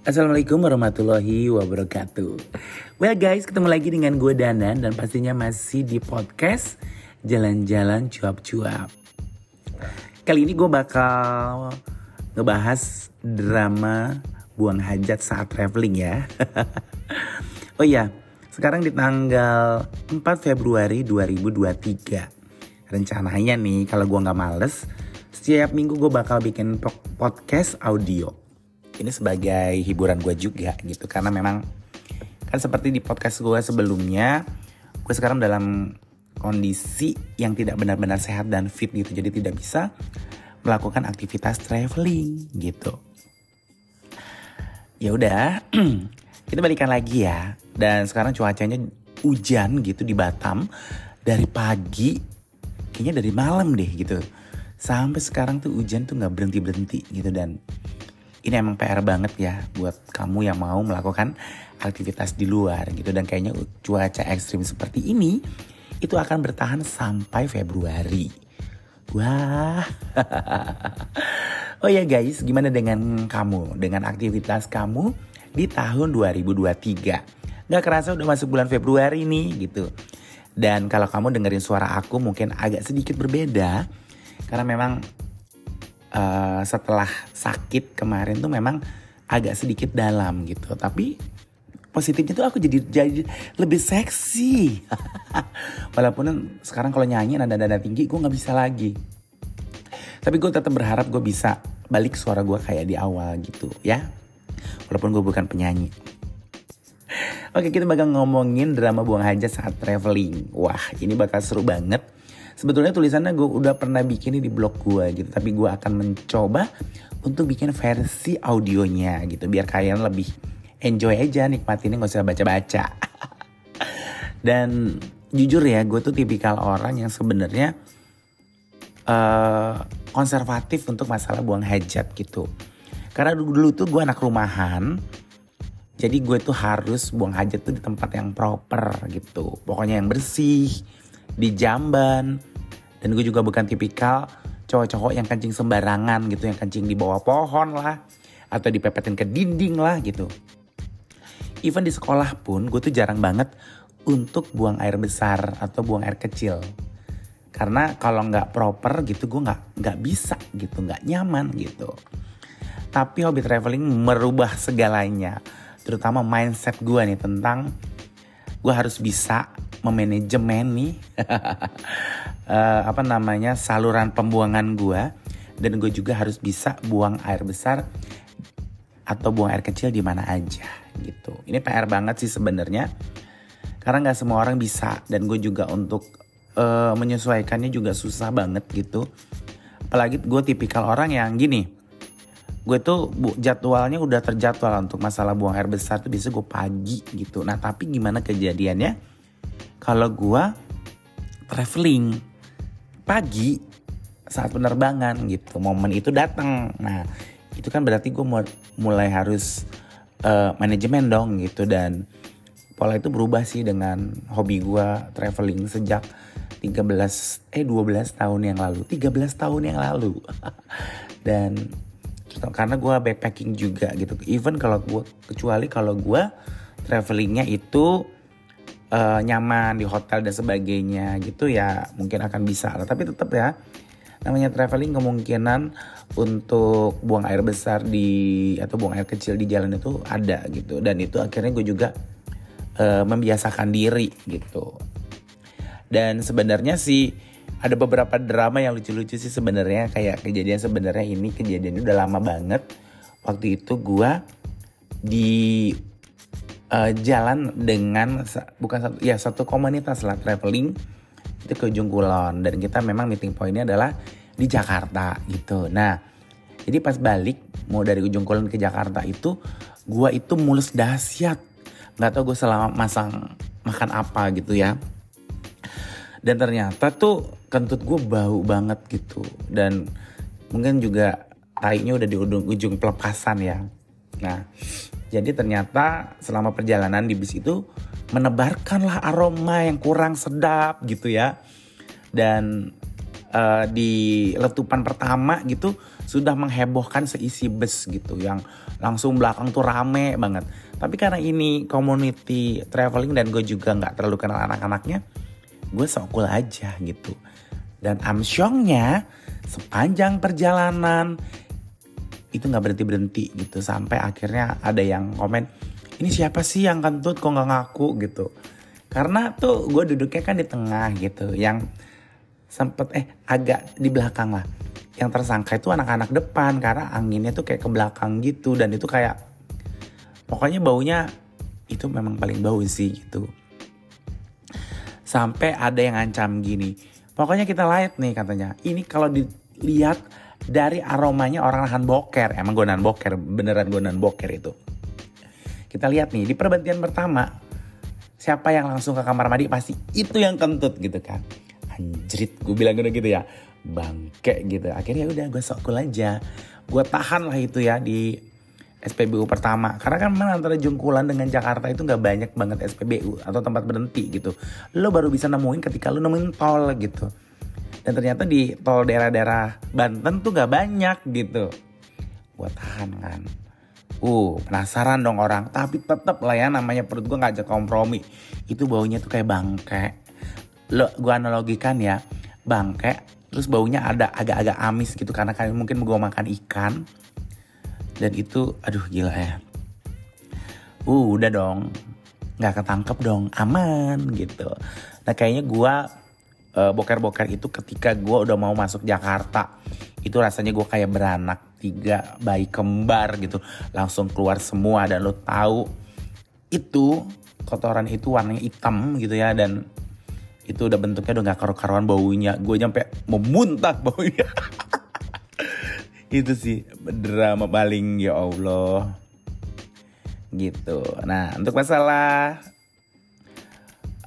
Assalamualaikum warahmatullahi wabarakatuh. Well guys, ketemu lagi dengan gue Danan Dan pastinya masih di podcast Jalan-jalan cuap-cuap. Kali ini gue bakal ngebahas drama buang hajat saat traveling ya. Oh iya, sekarang di tanggal 4 Februari 2023 Rencananya nih kalau gue gak males Setiap minggu gue bakal bikin podcast audio ini sebagai hiburan gue juga gitu. Karena memang kan seperti di podcast gue sebelumnya gue sekarang dalam kondisi yang tidak benar-benar sehat dan fit gitu. Jadi tidak bisa melakukan aktivitas traveling gitu. Ya udah kita balikan lagi ya. Dan sekarang cuacanya hujan gitu di Batam. Dari pagi kayaknya dari malam deh gitu. Sampai sekarang tuh hujan tuh nggak berhenti berhenti gitu. Dan ini emang PR banget ya buat kamu yang mau melakukan aktivitas di luar gitu dan kayaknya cuaca ekstrim seperti ini itu akan bertahan sampai Februari. Wah. oh ya guys, gimana dengan kamu? Dengan aktivitas kamu di tahun 2023? Gak kerasa udah masuk bulan Februari nih gitu. Dan kalau kamu dengerin suara aku mungkin agak sedikit berbeda karena memang uh, setelah sakit kemarin tuh memang agak sedikit dalam gitu. Tapi positifnya tuh aku jadi jadi lebih seksi. Walaupun sekarang kalau nyanyi nada-nada tinggi gue nggak bisa lagi. Tapi gue tetap berharap gue bisa balik suara gue kayak di awal gitu ya. Walaupun gue bukan penyanyi. Oke kita bakal ngomongin drama buang hajat saat traveling. Wah ini bakal seru banget Sebetulnya tulisannya gue udah pernah bikin di blog gue gitu. Tapi gue akan mencoba untuk bikin versi audionya gitu. Biar kalian lebih enjoy aja nikmatinnya gak usah baca-baca. Dan jujur ya gue tuh tipikal orang yang sebenarnya uh, konservatif untuk masalah buang hajat gitu. Karena dulu, dulu tuh gue anak rumahan. Jadi gue tuh harus buang hajat tuh di tempat yang proper gitu. Pokoknya yang bersih, di jamban, dan gue juga bukan tipikal cowok-cowok yang kencing sembarangan gitu, yang kencing di bawah pohon lah, atau dipepetin ke dinding lah gitu. Even di sekolah pun gue tuh jarang banget untuk buang air besar atau buang air kecil. Karena kalau nggak proper gitu gue nggak nggak bisa gitu, nggak nyaman gitu. Tapi hobi traveling merubah segalanya, terutama mindset gue nih tentang gue harus bisa memanajemen nih uh, apa namanya saluran pembuangan gua dan gue juga harus bisa buang air besar atau buang air kecil di mana aja gitu. Ini PR banget sih sebenarnya karena nggak semua orang bisa dan gue juga untuk uh, menyesuaikannya juga susah banget gitu. Apalagi gue tipikal orang yang gini, gue tuh bu, jadwalnya udah terjadwal untuk masalah buang air besar tuh bisa gue pagi gitu. Nah tapi gimana kejadiannya? Kalau gue traveling pagi saat penerbangan gitu momen itu datang. Nah itu kan berarti gue mulai harus uh, manajemen dong gitu dan pola itu berubah sih dengan hobi gue traveling sejak 13 eh 12 tahun yang lalu. 13 tahun yang lalu. Dan karena gue backpacking juga gitu. Even kalau gue kecuali kalau gue travelingnya itu uh, nyaman di hotel dan sebagainya gitu ya mungkin akan bisa lah. Tapi tetap ya namanya traveling kemungkinan untuk buang air besar di atau buang air kecil di jalan itu ada gitu. Dan itu akhirnya gue juga uh, membiasakan diri gitu. Dan sebenarnya sih ada beberapa drama yang lucu-lucu sih sebenarnya. Kayak kejadian sebenarnya ini kejadian udah lama banget. Waktu itu gue di uh, jalan dengan bukan satu ya satu komunitas lah traveling itu ke Ujung Kulon dan kita memang meeting pointnya adalah di Jakarta gitu. Nah jadi pas balik mau dari Ujung Kulon ke Jakarta itu gua itu mulus dahsyat. Nggak tau gue selama masang makan apa gitu ya dan ternyata tuh kentut gue bau banget gitu dan mungkin juga tainya udah di ujung, ujung pelepasan ya nah jadi ternyata selama perjalanan di bis itu menebarkanlah aroma yang kurang sedap gitu ya. Dan uh, di letupan pertama gitu sudah menghebohkan seisi bus gitu yang langsung belakang tuh rame banget. Tapi karena ini community traveling dan gue juga nggak terlalu kenal anak-anaknya, gue sok cool aja gitu. Dan amsyongnya sepanjang perjalanan itu nggak berhenti berhenti gitu. Sampai akhirnya ada yang komen ini siapa sih yang kentut kok nggak ngaku? gitu. Karena tuh gue duduknya kan di tengah gitu yang sempet eh agak di belakang lah. Yang tersangka itu anak-anak depan karena anginnya tuh kayak ke belakang gitu. Dan itu kayak pokoknya baunya itu memang paling bau sih gitu sampai ada yang ancam gini. Pokoknya kita lihat nih katanya. Ini kalau dilihat dari aromanya orang nahan boker. Emang gue nahan boker beneran gue nahan boker itu. Kita lihat nih di perbentian pertama siapa yang langsung ke kamar mandi pasti itu yang kentut gitu kan. Anjrit gue bilang gitu ya. Bangke gitu. Akhirnya udah gue sok cool aja. Gue tahan lah itu ya di SPBU pertama. Karena kan memang antara Jungkulan dengan Jakarta itu nggak banyak banget SPBU atau tempat berhenti gitu. Lo baru bisa nemuin ketika lo nemuin tol gitu. Dan ternyata di tol daerah-daerah Banten tuh nggak banyak gitu. Gue tahan kan. Uh, penasaran dong orang. Tapi tetap lah ya namanya perut gue ngajak kompromi. Itu baunya tuh kayak bangke. Lo gue analogikan ya. Bangke terus baunya ada agak-agak amis gitu. Karena kalian mungkin gue makan ikan dan itu aduh gila ya. Uh udah dong. Nggak ketangkep dong. Aman gitu. Nah kayaknya gue uh, boker-boker itu ketika gue udah mau masuk Jakarta itu rasanya gue kayak beranak tiga bayi kembar gitu. Langsung keluar semua dan lo tahu itu kotoran itu warnanya hitam gitu ya dan itu udah bentuknya udah gak karu-karuan baunya. Gue nyampe memuntah baunya itu sih drama paling ya Allah. Gitu. Nah untuk masalah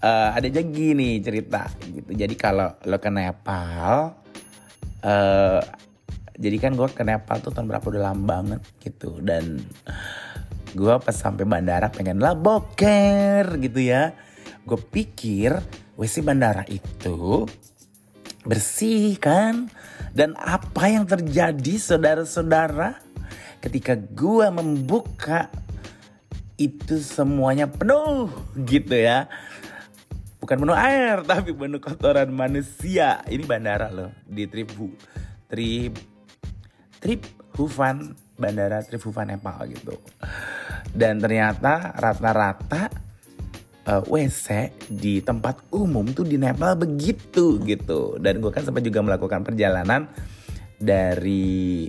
uh, ada aja gini cerita gitu. Jadi kalau lo ke Nepal uh, jadi kan gue ke Nepal tuh tahun berapa udah lama banget gitu. Dan gue pas sampai bandara pengen lah boker gitu ya. Gue pikir WC bandara itu bersih kan? Dan apa yang terjadi saudara-saudara ketika gua membuka itu semuanya penuh gitu ya. Bukan penuh air tapi penuh kotoran manusia. Ini bandara loh di Tribu Trip Trip Hufan Bandara Trip Hufan Nepal gitu. Dan ternyata rata-rata uh, eh, WC di tempat umum tuh di Nepal begitu gitu. Dan gue kan sempat juga melakukan perjalanan dari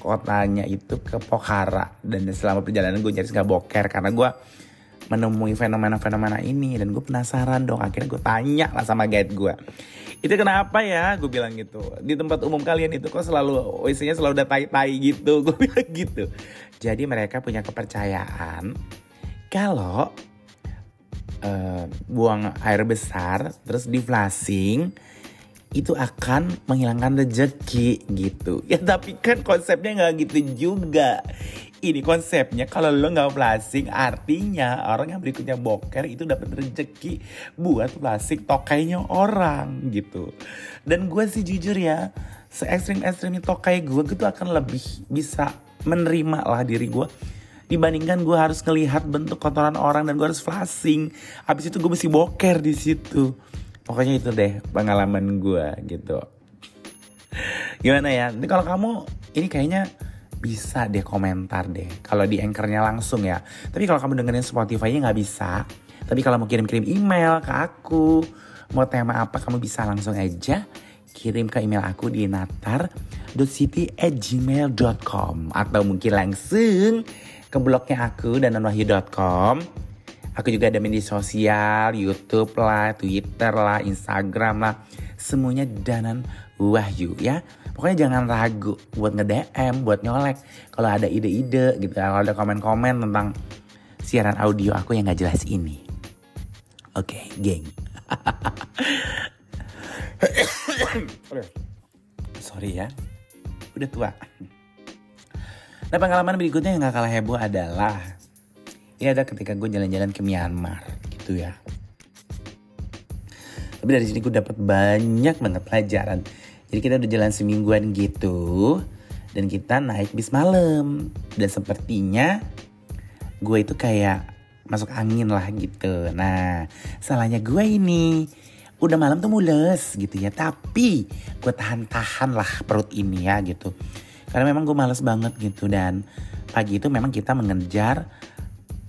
kotanya itu ke Pokhara. Dan selama perjalanan gue nyaris gak boker karena gue menemui fenomena-fenomena ini. Dan gue penasaran dong akhirnya gue tanya lah sama guide gue itu kenapa ya? Gue bilang gitu. Di tempat umum kalian itu kok selalu WC-nya selalu ada tai-tai gitu. Gue bilang gitu. Jadi mereka punya kepercayaan kalau uh, buang air besar terus di flashing itu akan menghilangkan rejeki gitu. Ya tapi kan konsepnya nggak gitu juga. Ini konsepnya kalau lo nggak flashing artinya orang yang berikutnya boker itu dapat rejeki buat flashing tokainya orang gitu. Dan gue sih jujur ya se ekstrim ekstrimnya tokai gue gitu akan lebih bisa menerima lah diri gue dibandingkan gue harus ngelihat bentuk kotoran orang dan gue harus flashing habis itu gue mesti boker di situ. Pokoknya itu deh pengalaman gue gitu. Gimana ya? Ini kalau kamu ini kayaknya bisa deh komentar deh kalau di anchornya langsung ya. Tapi kalau kamu dengerin Spotify-nya nggak bisa. Tapi kalau mau kirim-kirim email ke aku mau tema apa kamu bisa langsung aja kirim ke email aku di natar.city@gmail.com atau mungkin langsung ke blognya aku dananwahyu.com. Aku juga ada media sosial, YouTube lah, Twitter lah, Instagram lah. Semuanya Danan Wahyu ya. Pokoknya jangan ragu buat nge-DM, buat nyolek. Kalau ada ide-ide gitu, kalau ada komen-komen tentang siaran audio aku yang gak jelas ini. Oke, okay, geng. Sorry ya, udah tua. Nah pengalaman berikutnya yang gak kalah heboh adalah ini ada ketika gue jalan-jalan ke Myanmar gitu ya. Tapi dari sini gue dapat banyak banget pelajaran. Jadi kita udah jalan semingguan gitu dan kita naik bis malam dan sepertinya gue itu kayak masuk angin lah gitu. Nah salahnya gue ini udah malam tuh mules gitu ya tapi gue tahan-tahan lah perut ini ya gitu karena memang gue males banget gitu dan pagi itu memang kita mengejar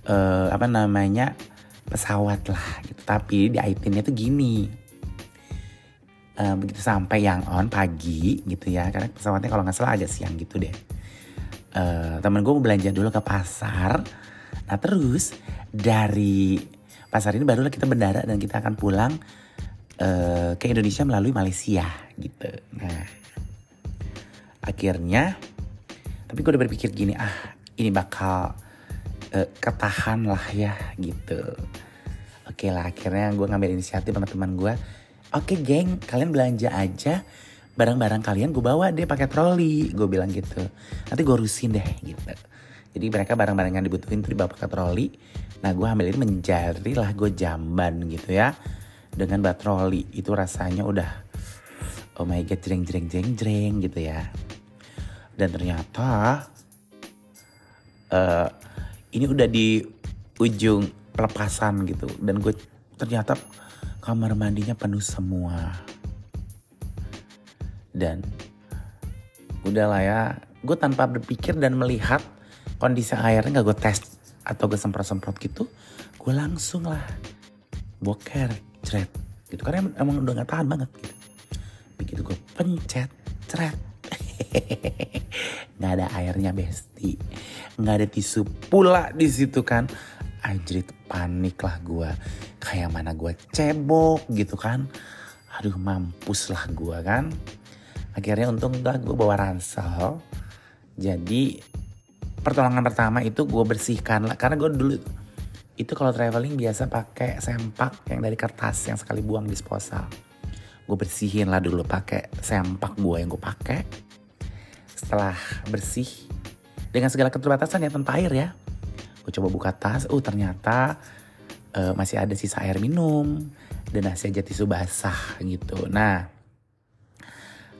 uh, apa namanya pesawat lah gitu. Tapi di itemnya tuh gini. Uh, begitu sampai yang on pagi gitu ya karena pesawatnya kalau nggak salah agak siang gitu deh. Uh, temen gue mau belanja dulu ke pasar. Nah terus dari pasar ini barulah kita bendara dan kita akan pulang uh, ke Indonesia melalui Malaysia gitu. Nah, akhirnya, tapi gue udah berpikir gini, ah ini bakal uh, ketahan lah ya gitu. Oke lah, akhirnya gue ngambil inisiatif sama teman gue. Oke geng, kalian belanja aja barang-barang kalian gue bawa deh pakai troli, gue bilang gitu. Nanti gue urusin deh gitu. Jadi mereka barang-barang yang dibutuhin tuh dibawa pakai troli. Nah gue ambil ini menjadi lah gue jamban gitu ya dengan batroli itu rasanya udah oh my god jreng jreng jreng jreng gitu ya dan ternyata uh, ini udah di ujung pelepasan gitu. Dan gue ternyata kamar mandinya penuh semua. Dan udahlah ya gue tanpa berpikir dan melihat kondisi airnya gak gue tes atau gue semprot-semprot gitu gue langsung lah boker cret gitu. Karena emang udah gak tahan banget gitu. Begitu gue pencet cret nggak ada airnya besti. Nggak ada tisu pula di situ kan. Ajrit panik lah gue kayak mana gue cebok gitu kan. Aduh mampus lah gue kan. Akhirnya untung gak gue bawa ransel. Jadi pertolongan pertama itu gue bersihkan lah. Karena gue dulu itu kalau traveling biasa pakai sempak yang dari kertas yang sekali buang disposal. Gue bersihin lah dulu pakai sempak gue yang gue pakai setelah bersih dengan segala keterbatasan ya tanpa air ya. Gue coba buka tas uh ternyata uh, masih ada sisa air minum dan masih aja tisu basah gitu. Nah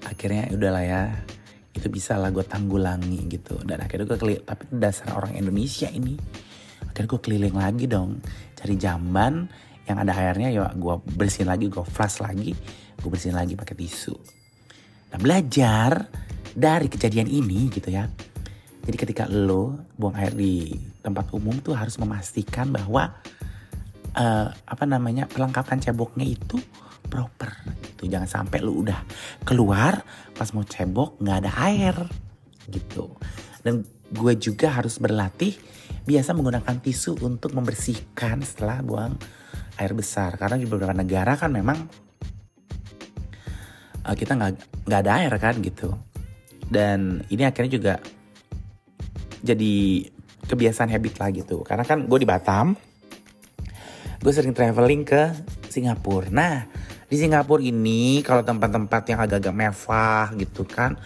akhirnya udahlah ya itu bisa lah gue tanggulangi gitu. Dan akhirnya gue kelihat tapi dasar orang Indonesia ini akhirnya gue keliling lagi dong cari jamban yang ada airnya ya gue bersihin lagi gue flush lagi gue bersihin lagi pakai tisu. Nah belajar dari kejadian ini gitu ya. Jadi ketika lo buang air di tempat umum tuh harus memastikan bahwa uh, apa namanya perlengkapan ceboknya itu proper gitu. Jangan sampai lo udah keluar pas mau cebok nggak ada air gitu. Dan gue juga harus berlatih biasa menggunakan tisu untuk membersihkan setelah buang air besar. Karena di beberapa negara kan memang uh, kita nggak nggak ada air kan gitu dan ini akhirnya juga jadi kebiasaan habit lah gitu. Karena kan gue di Batam gue sering traveling ke Singapura. Nah di Singapura ini kalau tempat-tempat yang agak-agak mewah gitu kan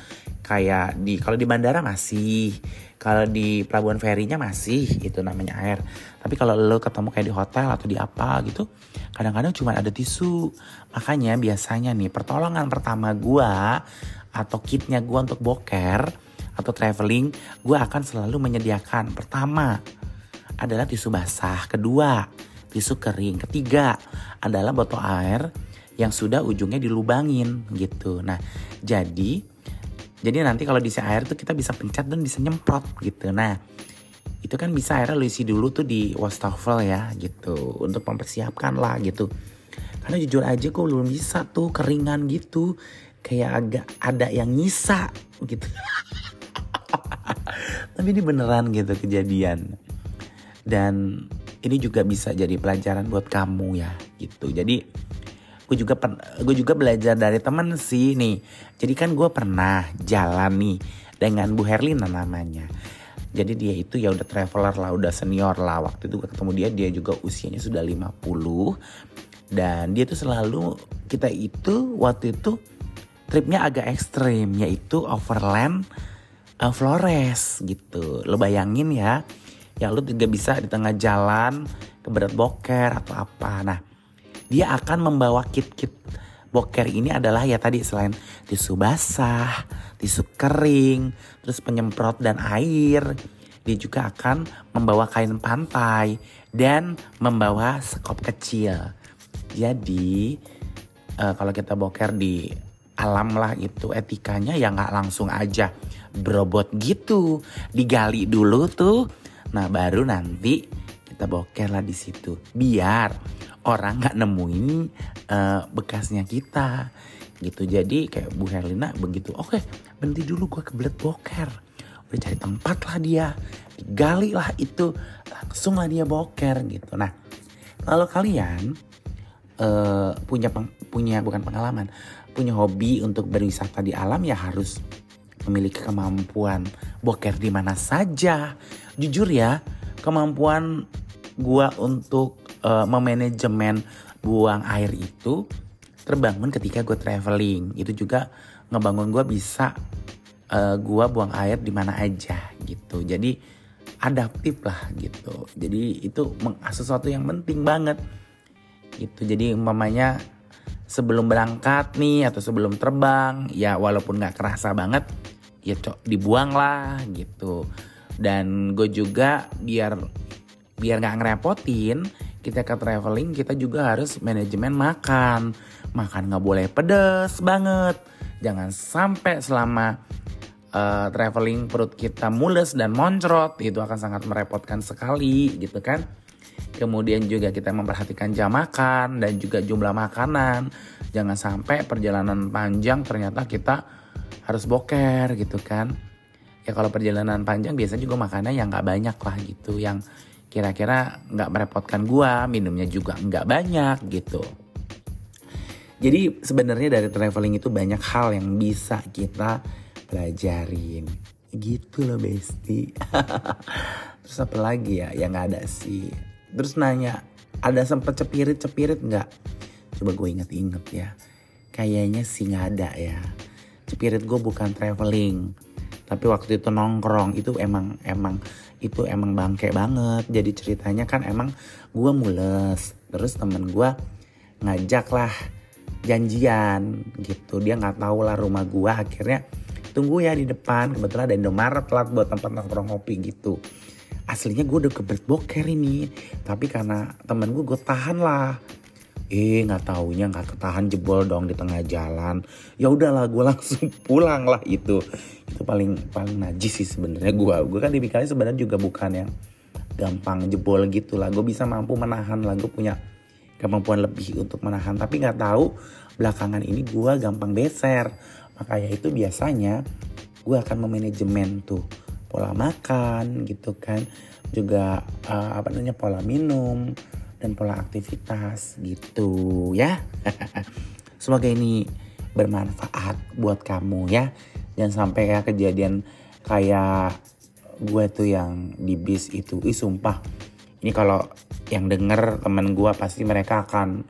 kayak di kalau di bandara masih kalau di pelabuhan ferinya masih itu namanya air. Tapi kalau lo ketemu kayak di hotel atau di apa gitu kadang-kadang cuma ada tisu. Makanya biasanya nih pertolongan pertama gua atau kitnya gua untuk boker atau traveling gua akan selalu menyediakan. Pertama adalah tisu basah kedua tisu kering ketiga adalah botol air yang sudah ujungnya dilubangin gitu. Nah jadi jadi nanti kalau diisi air tuh kita bisa pencet dan bisa nyemprot gitu. Nah itu kan bisa airnya lu isi dulu tuh di wastafel ya gitu untuk mempersiapkan lah gitu. Karena jujur aja gue belum bisa tuh keringan gitu kayak agak ada yang nyisa gitu. Tapi ini beneran gitu kejadian. Dan ini juga bisa jadi pelajaran buat kamu ya gitu. Jadi gue juga gue juga belajar dari temen sih nih. Jadi kan gue pernah jalan nih dengan Bu Herlina namanya. Jadi dia itu ya udah traveler lah udah senior lah. Waktu itu gue ketemu dia dia juga usianya sudah 50 dan dia tuh selalu kita itu waktu itu tripnya agak ekstrim yaitu overland uh, Flores gitu. Lo bayangin ya yang lu juga bisa di tengah jalan keberat boker atau apa. Nah dia akan membawa kit-kit boker ini adalah ya tadi selain tisu basah, tisu kering, terus penyemprot dan air, dia juga akan membawa kain pantai dan membawa sekop kecil. Jadi uh, kalau kita boker di alam lah itu etikanya ya nggak langsung aja berobot gitu, digali dulu tuh. Nah baru nanti kita boker lah di situ, biar orang nggak nemuin uh, bekasnya kita gitu. Jadi kayak Bu Herlina begitu, oke berhenti dulu gue kebelet boker. Udah cari tempat lah dia gali lah itu langsung lah dia boker gitu. Nah kalau kalian uh, punya peng, punya bukan pengalaman punya hobi untuk berwisata di alam ya harus memiliki kemampuan boker di mana saja. Jujur ya kemampuan gua untuk uh, memanajemen buang air itu terbangun ketika gue traveling itu juga ngebangun gue bisa uh, gua buang air di mana aja gitu. Jadi adaptif lah gitu. Jadi itu sesuatu yang penting banget gitu. Jadi umpamanya sebelum berangkat nih atau sebelum terbang ya walaupun nggak kerasa banget ya cok dibuang lah gitu. Dan gue juga biar biar nggak ngerepotin kita ke traveling kita juga harus manajemen makan makan nggak boleh pedes banget jangan sampai selama uh, traveling perut kita mules dan moncrot itu akan sangat merepotkan sekali gitu kan. Kemudian juga kita memperhatikan jam makan dan juga jumlah makanan. Jangan sampai perjalanan panjang ternyata kita harus boker gitu kan. Ya kalau perjalanan panjang biasanya juga makannya yang nggak banyak lah gitu. Yang kira-kira nggak merepotkan gua, minumnya juga nggak banyak gitu. Jadi sebenarnya dari traveling itu banyak hal yang bisa kita pelajarin. Gitu loh besti. Terus apa lagi ya yang nggak ada sih? Terus nanya ada sempet cepirit cepirit nggak? Coba gue inget-inget ya. Kayaknya sih nggak ada ya. Cepirit gue bukan traveling. Tapi waktu itu nongkrong itu emang emang itu emang bangke banget. Jadi ceritanya kan emang gue mules. Terus temen gue ngajak lah janjian gitu. Dia nggak tahu lah rumah gue akhirnya tunggu ya di depan. Kebetulan ada Indomaret telat buat tempat nongkrong kopi gitu. Aslinya gue udah kebelet boker ini. Tapi karena temen gue gue tahan lah eh nggak taunya nggak ketahan jebol dong di tengah jalan. Ya udahlah gue langsung pulang lah itu. Itu paling paling najis sih sebenarnya gue gue kan tipikalnya sebenarnya juga bukan yang gampang jebol gitu lah gue bisa mampu menahan lah gue punya kemampuan lebih untuk menahan. Tapi nggak tahu belakangan ini gue gampang beser. Makanya itu biasanya gue akan memanajemen tuh pola makan gitu kan. Juga uh, apa namanya pola minum dan pola aktivitas gitu ya. Semoga ini bermanfaat buat kamu ya. Jangan sampai kayak kejadian kayak gue tuh yang di bis itu. Ih sumpah. Ini kalau yang denger temen gue pasti mereka akan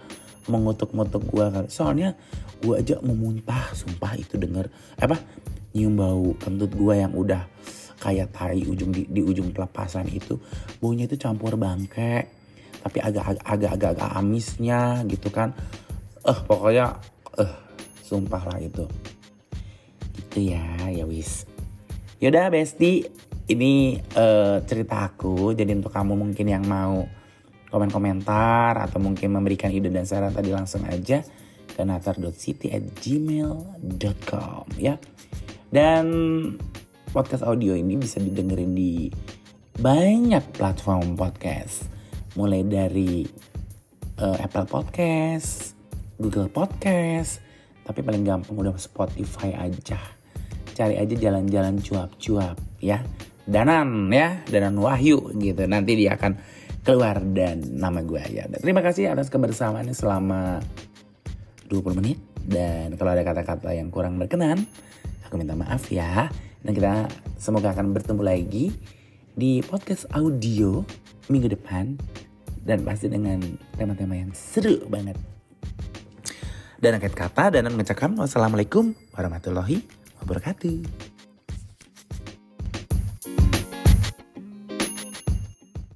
mengutuk-ngutuk gue soalnya gue aja mau muntah sumpah itu denger apa nyium bau kentut gue yang udah kayak tai ujung di, di ujung pelepasan itu baunya itu campur bangke tapi agak agak agak agak amisnya gitu kan. Eh uh, pokoknya eh uh, sumpah lah itu. Itu ya ya wis. Yaudah besti. Ini uh, cerita aku. Jadi untuk kamu mungkin yang mau komen komentar atau mungkin memberikan ide dan saran tadi langsung aja ke natar.city at gmail.com ya. Dan podcast audio ini bisa didengerin di banyak platform podcast. Mulai dari uh, Apple Podcast, Google Podcast, tapi paling gampang udah Spotify aja. Cari aja jalan-jalan cuap-cuap ya. Danan ya, Danan Wahyu gitu. Nanti dia akan keluar dan nama gue aja. terima kasih atas kebersamaannya selama 20 menit dan kalau ada kata-kata yang kurang berkenan aku minta maaf ya dan kita semoga akan bertemu lagi di podcast audio minggu depan dan pasti dengan tema-tema yang seru banget. Dan akhir kata dan mengucapkan wassalamualaikum warahmatullahi wabarakatuh